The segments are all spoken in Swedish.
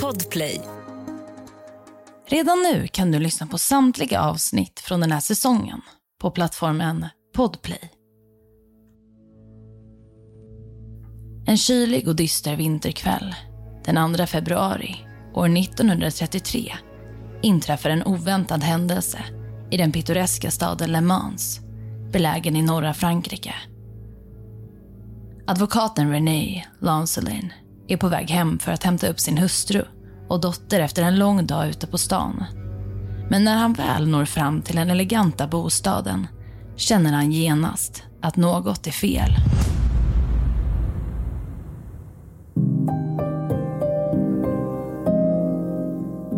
Podplay. Redan nu kan du lyssna på samtliga avsnitt från den här säsongen på plattformen Podplay. En kylig och dyster vinterkväll den 2 februari år 1933 inträffar en oväntad händelse i den pittoreska staden Le Mans, belägen i norra Frankrike. Advokaten René Lancelin är på väg hem för att hämta upp sin hustru och dotter efter en lång dag ute på stan. Men när han väl når fram till den eleganta bostaden känner han genast att något är fel.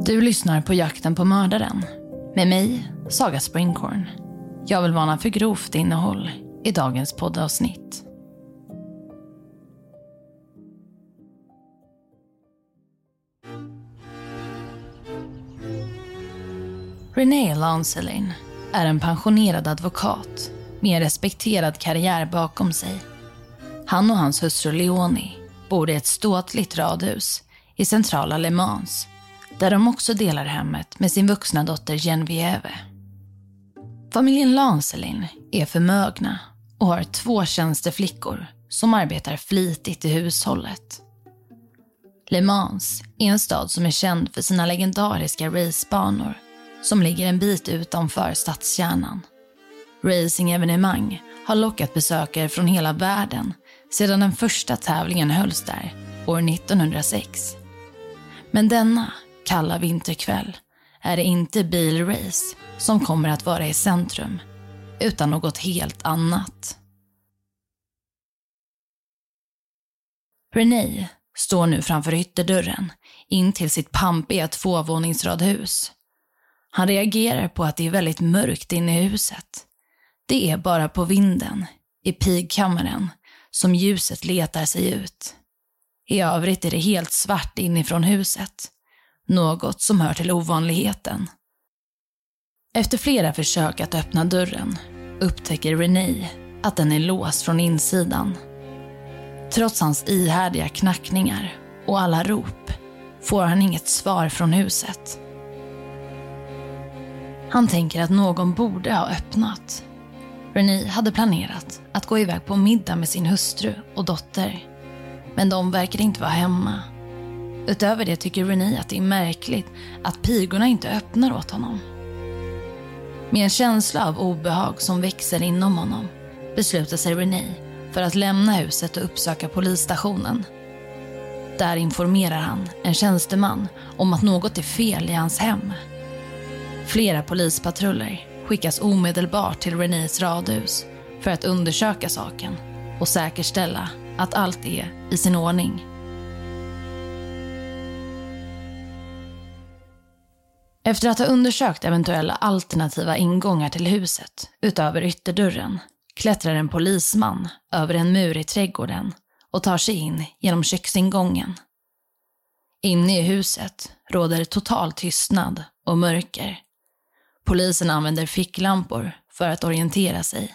Du lyssnar på Jakten på mördaren med mig, Saga Springhorn. Jag vill varna för grovt innehåll i dagens poddavsnitt. Renee Lancelin är en pensionerad advokat med en respekterad karriär bakom sig. Han och hans hustru Leonie bor i ett ståtligt radhus i centrala Le Mans där de också delar hemmet med sin vuxna dotter Genevieve. Familjen Lancelin är förmögna och har två tjänsteflickor som arbetar flitigt i hushållet. Le Mans är en stad som är känd för sina legendariska racebanor som ligger en bit utanför stadskärnan. Racingevenemang har lockat besökare från hela världen sedan den första tävlingen hölls där år 1906. Men denna kalla vinterkväll är det inte bilrace som kommer att vara i centrum, utan något helt annat. René står nu framför ytterdörren in till sitt pampiga tvåvåningsradhus. Han reagerar på att det är väldigt mörkt inne i huset. Det är bara på vinden, i pigkammaren, som ljuset letar sig ut. I övrigt är det helt svart inifrån huset. Något som hör till ovanligheten. Efter flera försök att öppna dörren upptäcker René att den är låst från insidan. Trots hans ihärdiga knackningar och alla rop får han inget svar från huset. Han tänker att någon borde ha öppnat. René hade planerat att gå iväg på middag med sin hustru och dotter. Men de verkar inte vara hemma. Utöver det tycker René att det är märkligt att pigorna inte öppnar åt honom. Med en känsla av obehag som växer inom honom beslutar sig René för att lämna huset och uppsöka polisstationen. Där informerar han en tjänsteman om att något är fel i hans hem. Flera polispatruller skickas omedelbart till Renés radhus för att undersöka saken och säkerställa att allt är i sin ordning. Efter att ha undersökt eventuella alternativa ingångar till huset utöver ytterdörren klättrar en polisman över en mur i trädgården och tar sig in genom köksingången. Inne i huset råder total tystnad och mörker. Polisen använder ficklampor för att orientera sig.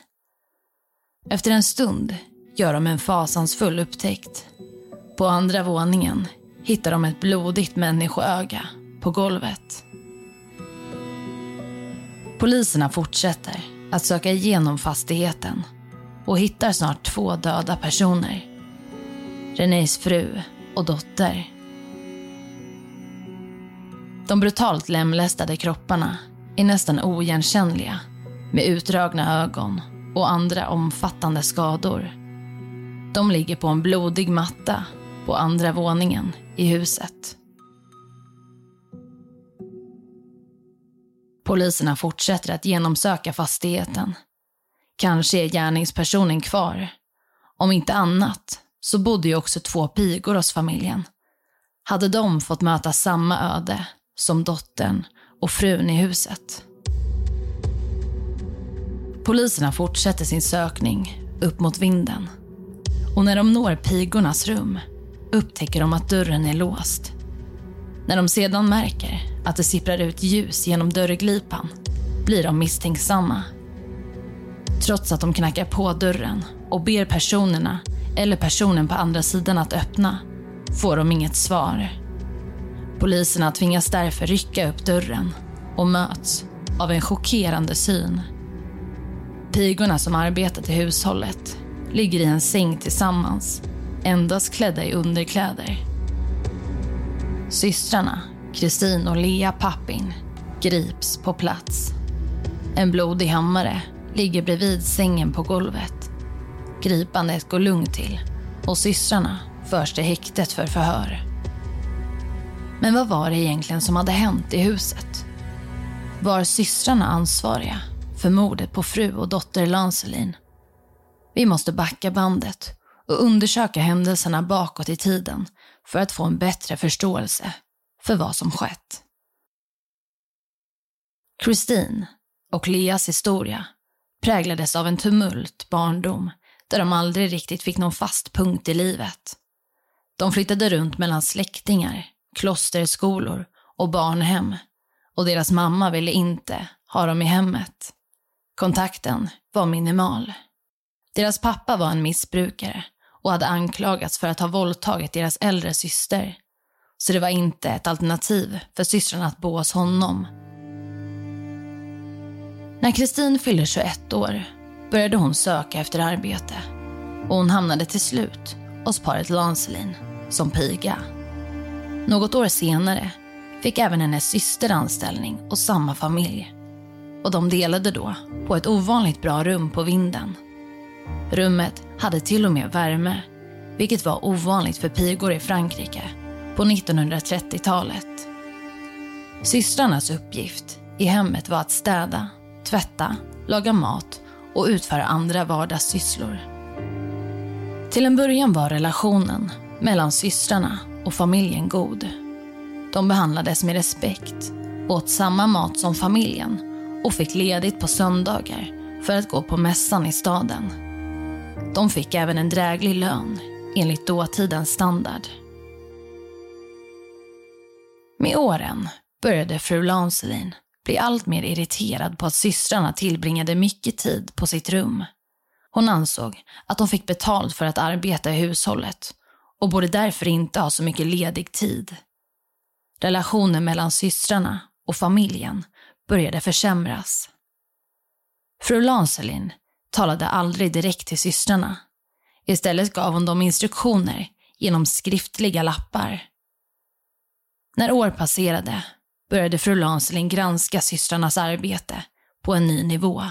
Efter en stund gör de en fasansfull upptäckt. På andra våningen hittar de ett blodigt människoöga på golvet. Poliserna fortsätter att söka igenom fastigheten och hittar snart två döda personer. Renés fru och dotter. De brutalt lemlästade kropparna är nästan oigenkännliga med utdragna ögon och andra omfattande skador. De ligger på en blodig matta på andra våningen i huset. Poliserna fortsätter att genomsöka fastigheten. Kanske är gärningspersonen kvar. Om inte annat så bodde ju också två pigor hos familjen. Hade de fått möta samma öde som dottern och frun i huset? Poliserna fortsätter sin sökning upp mot vinden. Och när de når pigornas rum upptäcker de att dörren är låst. När de sedan märker att det sipprar ut ljus genom dörrglipan blir de misstänksamma. Trots att de knackar på dörren och ber personerna eller personen på andra sidan att öppna får de inget svar. Poliserna tvingas därför rycka upp dörren och möts av en chockerande syn. Pigorna som arbetat i hushållet ligger i en säng tillsammans, endast klädda i underkläder. Systrarna, Kristin och Lea Pappin, grips på plats. En blodig hammare ligger bredvid sängen på golvet. Gripandet går lugnt till och systrarna förs till häktet för förhör. Men vad var det egentligen som hade hänt i huset? Var systrarna ansvariga för mordet på fru och dotter Lancelin? Vi måste backa bandet och undersöka händelserna bakåt i tiden för att få en bättre förståelse för vad som skett. Christine och Leas historia präglades av en tumult barndom där de aldrig riktigt fick någon fast punkt i livet. De flyttade runt mellan släktingar, klosterskolor och barnhem och deras mamma ville inte ha dem i hemmet. Kontakten var minimal. Deras pappa var en missbrukare och hade anklagats för att ha våldtagit deras äldre syster. Så det var inte ett alternativ för systrarna att bo hos honom. När Kristin fyllde 21 år började hon söka efter arbete och hon hamnade till slut hos paret Lancelin som piga. Något år senare fick även hennes syster anställning och samma familj. Och de delade då på ett ovanligt bra rum på vinden. Rummet hade till och med värme, vilket var ovanligt för pigor i Frankrike på 1930-talet. Systrarnas uppgift i hemmet var att städa, tvätta, laga mat och utföra andra vardagssysslor. Till en början var relationen mellan systrarna och familjen god. De behandlades med respekt, åt samma mat som familjen och fick ledigt på söndagar för att gå på mässan i staden. De fick även en dräglig lön enligt dåtidens standard. Med åren började fru Lancelin bli allt mer irriterad på att systrarna tillbringade mycket tid på sitt rum. Hon ansåg att de fick betalt för att arbeta i hushållet och borde därför inte ha så mycket ledig tid. Relationen mellan systrarna och familjen började försämras. Fru Lancelin talade aldrig direkt till systrarna. Istället gav hon dem instruktioner genom skriftliga lappar. När år passerade började fru Lancelin granska systrarnas arbete på en ny nivå.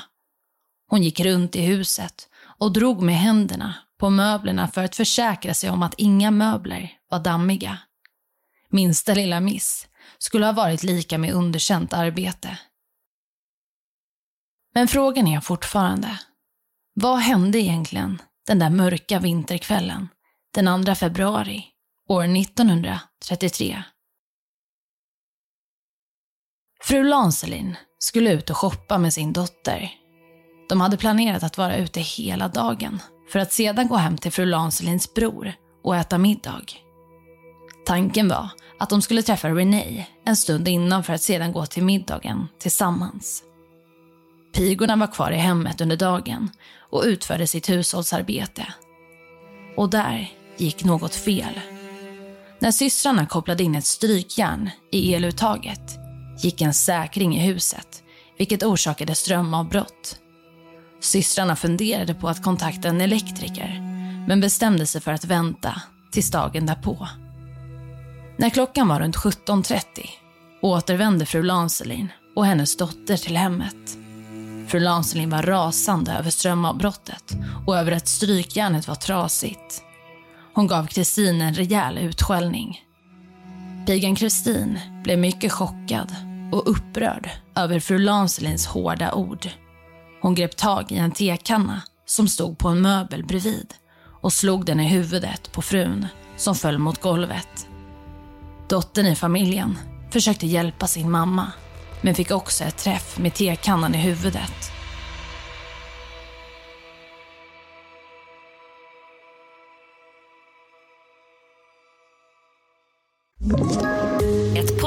Hon gick runt i huset och drog med händerna på möblerna för att försäkra sig om att inga möbler var dammiga. Minsta lilla miss skulle ha varit lika med underkänt arbete. Men frågan är fortfarande, vad hände egentligen den där mörka vinterkvällen den 2 februari år 1933? Fru Lancelin skulle ut och shoppa med sin dotter. De hade planerat att vara ute hela dagen för att sedan gå hem till fru Lancelins bror och äta middag. Tanken var att de skulle träffa Renee en stund innan för att sedan gå till middagen tillsammans. Pigorna var kvar i hemmet under dagen och utförde sitt hushållsarbete. Och där gick något fel. När systrarna kopplade in ett strykjärn i eluttaget gick en säkring i huset, vilket orsakade strömavbrott. Systrarna funderade på att kontakta en elektriker, men bestämde sig för att vänta tills dagen därpå. När klockan var runt 17.30 återvände fru Lancelin och hennes dotter till hemmet. Fru Lancelin var rasande över strömavbrottet och över att strykjärnet var trasigt. Hon gav Kristin en rejäl utskällning. Pigan Kristin blev mycket chockad och upprörd över fru Lancelins hårda ord. Hon grep tag i en tekanna som stod på en möbel bredvid och slog den i huvudet på frun som föll mot golvet. Dottern i familjen försökte hjälpa sin mamma men fick också ett träff med tekannan i huvudet. you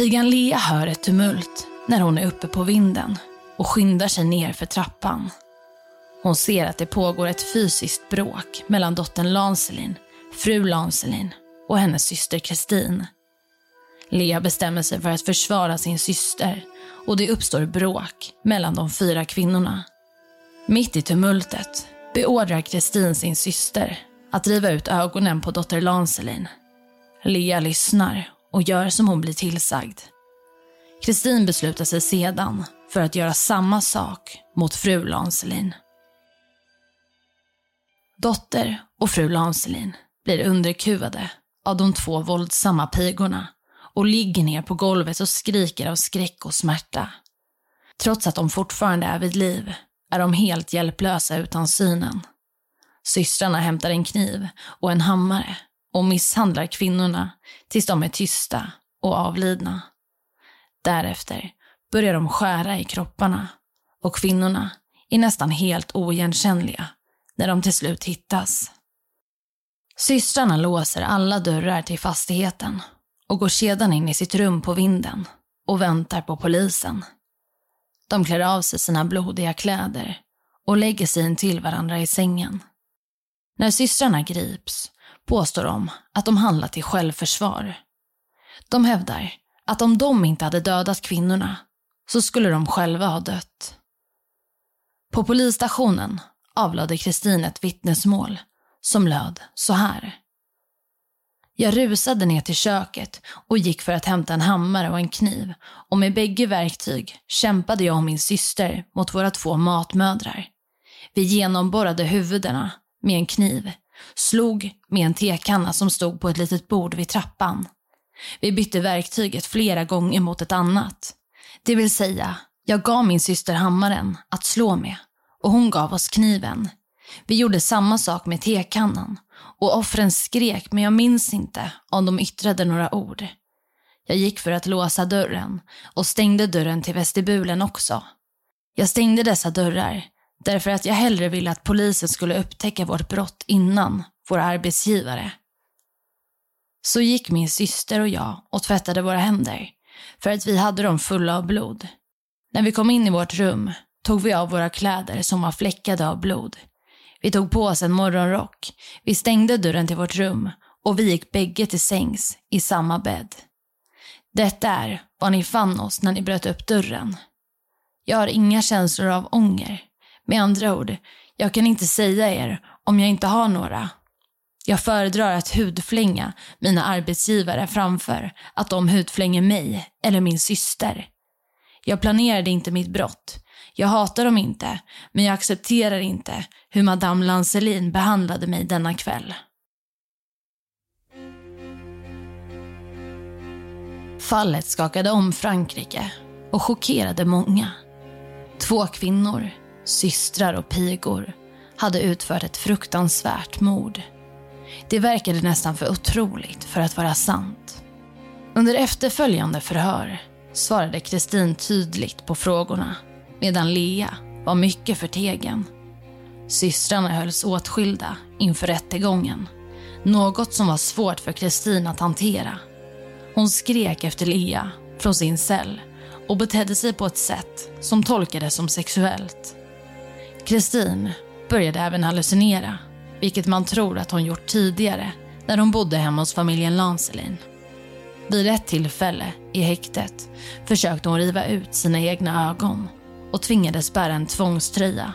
Pigan Lea hör ett tumult när hon är uppe på vinden och skyndar sig ner för trappan. Hon ser att det pågår ett fysiskt bråk mellan dottern Lancelin, fru Lancelin och hennes syster Kristin. Lea bestämmer sig för att försvara sin syster och det uppstår bråk mellan de fyra kvinnorna. Mitt i tumultet beordrar Kristin sin syster att driva ut ögonen på dotter Lancelin. Lea lyssnar och gör som hon blir tillsagd. Kristin beslutar sig sedan för att göra samma sak mot fru Lancelin. Dotter och fru Lancelin blir underkuvade av de två våldsamma pigorna och ligger ner på golvet och skriker av skräck och smärta. Trots att de fortfarande är vid liv är de helt hjälplösa utan synen. Systrarna hämtar en kniv och en hammare och misshandlar kvinnorna tills de är tysta och avlidna. Därefter börjar de skära i kropparna och kvinnorna är nästan helt oigenkännliga när de till slut hittas. Systrarna låser alla dörrar till fastigheten och går sedan in i sitt rum på vinden och väntar på polisen. De klär av sig sina blodiga kläder och lägger sig in till varandra i sängen. När systrarna grips påstår de att de handlat i självförsvar. De hävdar att om de inte hade dödat kvinnorna så skulle de själva ha dött. På polisstationen avlade Kristin ett vittnesmål som löd så här. Jag rusade ner till köket och gick för att hämta en hammare och en kniv och med bägge verktyg kämpade jag och min syster mot våra två matmödrar. Vi genomborrade huvudena med en kniv, slog med en tekanna som stod på ett litet bord vid trappan. Vi bytte verktyget flera gånger mot ett annat. Det vill säga, jag gav min syster hammaren att slå med och hon gav oss kniven. Vi gjorde samma sak med tekannan och offren skrek men jag minns inte om de yttrade några ord. Jag gick för att låsa dörren och stängde dörren till vestibulen också. Jag stängde dessa dörrar därför att jag hellre ville att polisen skulle upptäcka vårt brott innan vår arbetsgivare. Så gick min syster och jag och tvättade våra händer för att vi hade dem fulla av blod. När vi kom in i vårt rum tog vi av våra kläder som var fläckade av blod. Vi tog på oss en morgonrock, vi stängde dörren till vårt rum och vi gick bägge till sängs i samma bädd. Detta är var ni fann oss när ni bröt upp dörren. Jag har inga känslor av ånger. Med andra ord, jag kan inte säga er om jag inte har några. Jag föredrar att hudflänga mina arbetsgivare framför att de hudflänger mig eller min syster. Jag planerade inte mitt brott. Jag hatar dem inte, men jag accepterar inte hur Madame Lancelin behandlade mig denna kväll. Fallet skakade om Frankrike och chockerade många. Två kvinnor, systrar och pigor, hade utfört ett fruktansvärt mord. Det verkade nästan för otroligt för att vara sant. Under efterföljande förhör svarade Kristin tydligt på frågorna medan Lea var mycket förtegen. Systrarna hölls åtskilda inför rättegången. Något som var svårt för Kristin att hantera. Hon skrek efter Lea från sin cell och betedde sig på ett sätt som tolkades som sexuellt. Kristin började även hallucinera, vilket man tror att hon gjort tidigare när hon bodde hemma hos familjen Lancelin. Vid ett tillfälle i häktet försökte hon riva ut sina egna ögon och tvingades bära en tvångströja.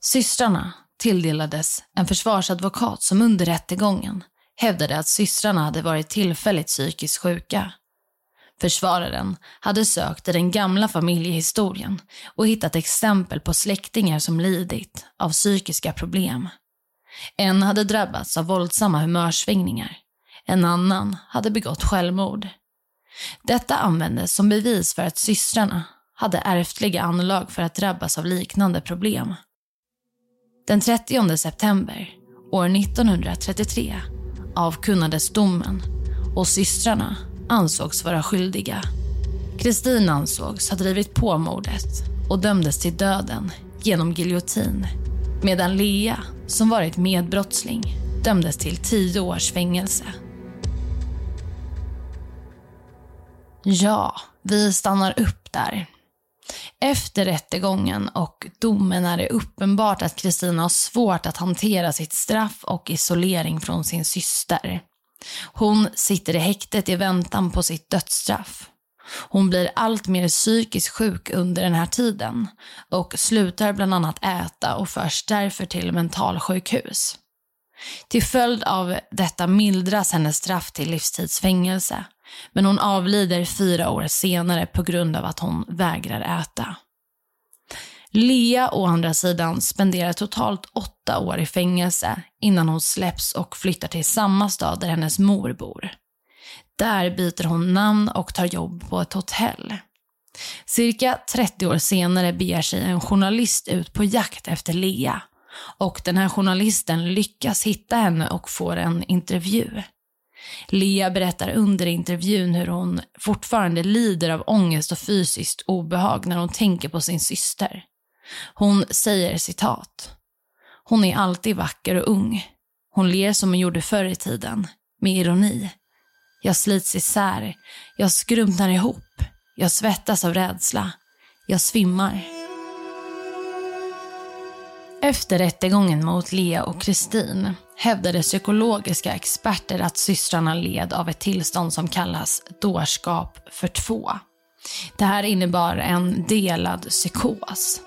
Systrarna tilldelades en försvarsadvokat som under rättegången hävdade att systrarna hade varit tillfälligt psykiskt sjuka. Försvararen hade sökt i den gamla familjehistorien och hittat exempel på släktingar som lidit av psykiska problem. En hade drabbats av våldsamma humörsvängningar. En annan hade begått självmord. Detta användes som bevis för att systrarna hade ärftliga anlag för att drabbas av liknande problem. Den 30 september år 1933 avkunnades domen och systrarna ansågs vara skyldiga. Kristin ansågs ha drivit på mordet och dömdes till döden genom giljotin medan Lea, som varit medbrottsling, dömdes till tio års fängelse. Ja, vi stannar upp där. Efter rättegången och domen är det uppenbart att Kristina har svårt att hantera sitt straff och isolering från sin syster. Hon sitter i häktet i väntan på sitt dödsstraff. Hon blir allt mer psykiskt sjuk under den här tiden och slutar bland annat äta och förs därför till mentalsjukhus. Till följd av detta mildras hennes straff till livstidsfängelse men hon avlider fyra år senare på grund av att hon vägrar äta. Lea å andra sidan spenderar totalt åtta år i fängelse innan hon släpps och flyttar till samma stad där hennes mor bor. Där byter hon namn och tar jobb på ett hotell. Cirka 30 år senare beger sig en journalist ut på jakt efter Lea och den här journalisten lyckas hitta henne och får en intervju. Lea berättar under intervjun hur hon fortfarande lider av ångest och fysiskt obehag när hon tänker på sin syster. Hon säger citat. Hon är alltid vacker och ung. Hon ler som hon gjorde förr i tiden, med ironi. Jag slits isär, jag skrumpnar ihop, jag svettas av rädsla, jag svimmar. Efter rättegången mot Lea och Kristin hävdade psykologiska experter att systrarna led av ett tillstånd som kallas dårskap för två. Det här innebar en delad psykos.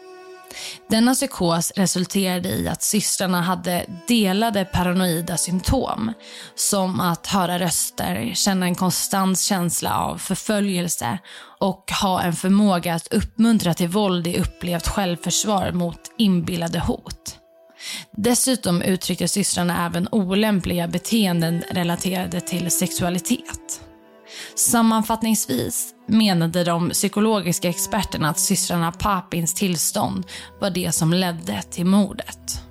Denna psykos resulterade i att systrarna hade delade paranoida symptom. Som att höra röster, känna en konstant känsla av förföljelse och ha en förmåga att uppmuntra till våld i upplevt självförsvar mot inbillade hot. Dessutom uttryckte systrarna även olämpliga beteenden relaterade till sexualitet. Sammanfattningsvis menade de psykologiska experterna att systrarna Papins tillstånd var det som ledde till mordet.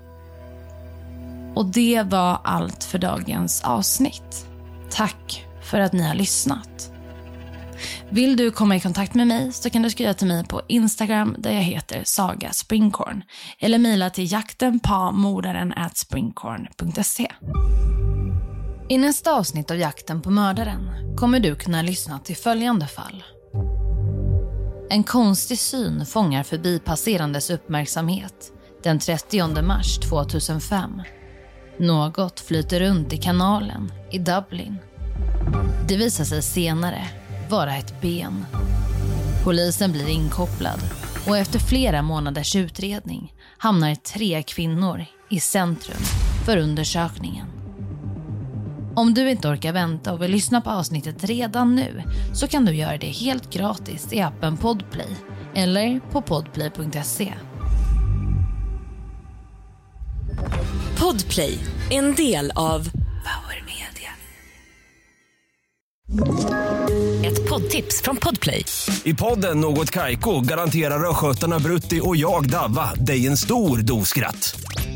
Och det var allt för dagens avsnitt. Tack för att ni har lyssnat. Vill du komma i kontakt med mig så kan du skriva till mig på Instagram där jag heter Saga Springkorn eller mejla till jaktenpamordaren springkorn.se. I nästa avsnitt av Jakten på mördaren kommer du kunna lyssna till följande fall. En konstig syn fångar förbipasserandes uppmärksamhet den 30 mars 2005. Något flyter runt i kanalen i Dublin. Det visar sig senare vara ett ben. Polisen blir inkopplad och efter flera månaders utredning hamnar tre kvinnor i centrum för undersökningen. Om du inte orkar vänta och vill lyssna på avsnittet redan nu så kan du göra det helt gratis i appen Podplay eller på podplay.se. Podplay, en del av Power Media. Ett poddtips från Podplay. I podden Något Kaiko garanterar östgötarna Brutti och jag, Davva, dig en stor dos skratt.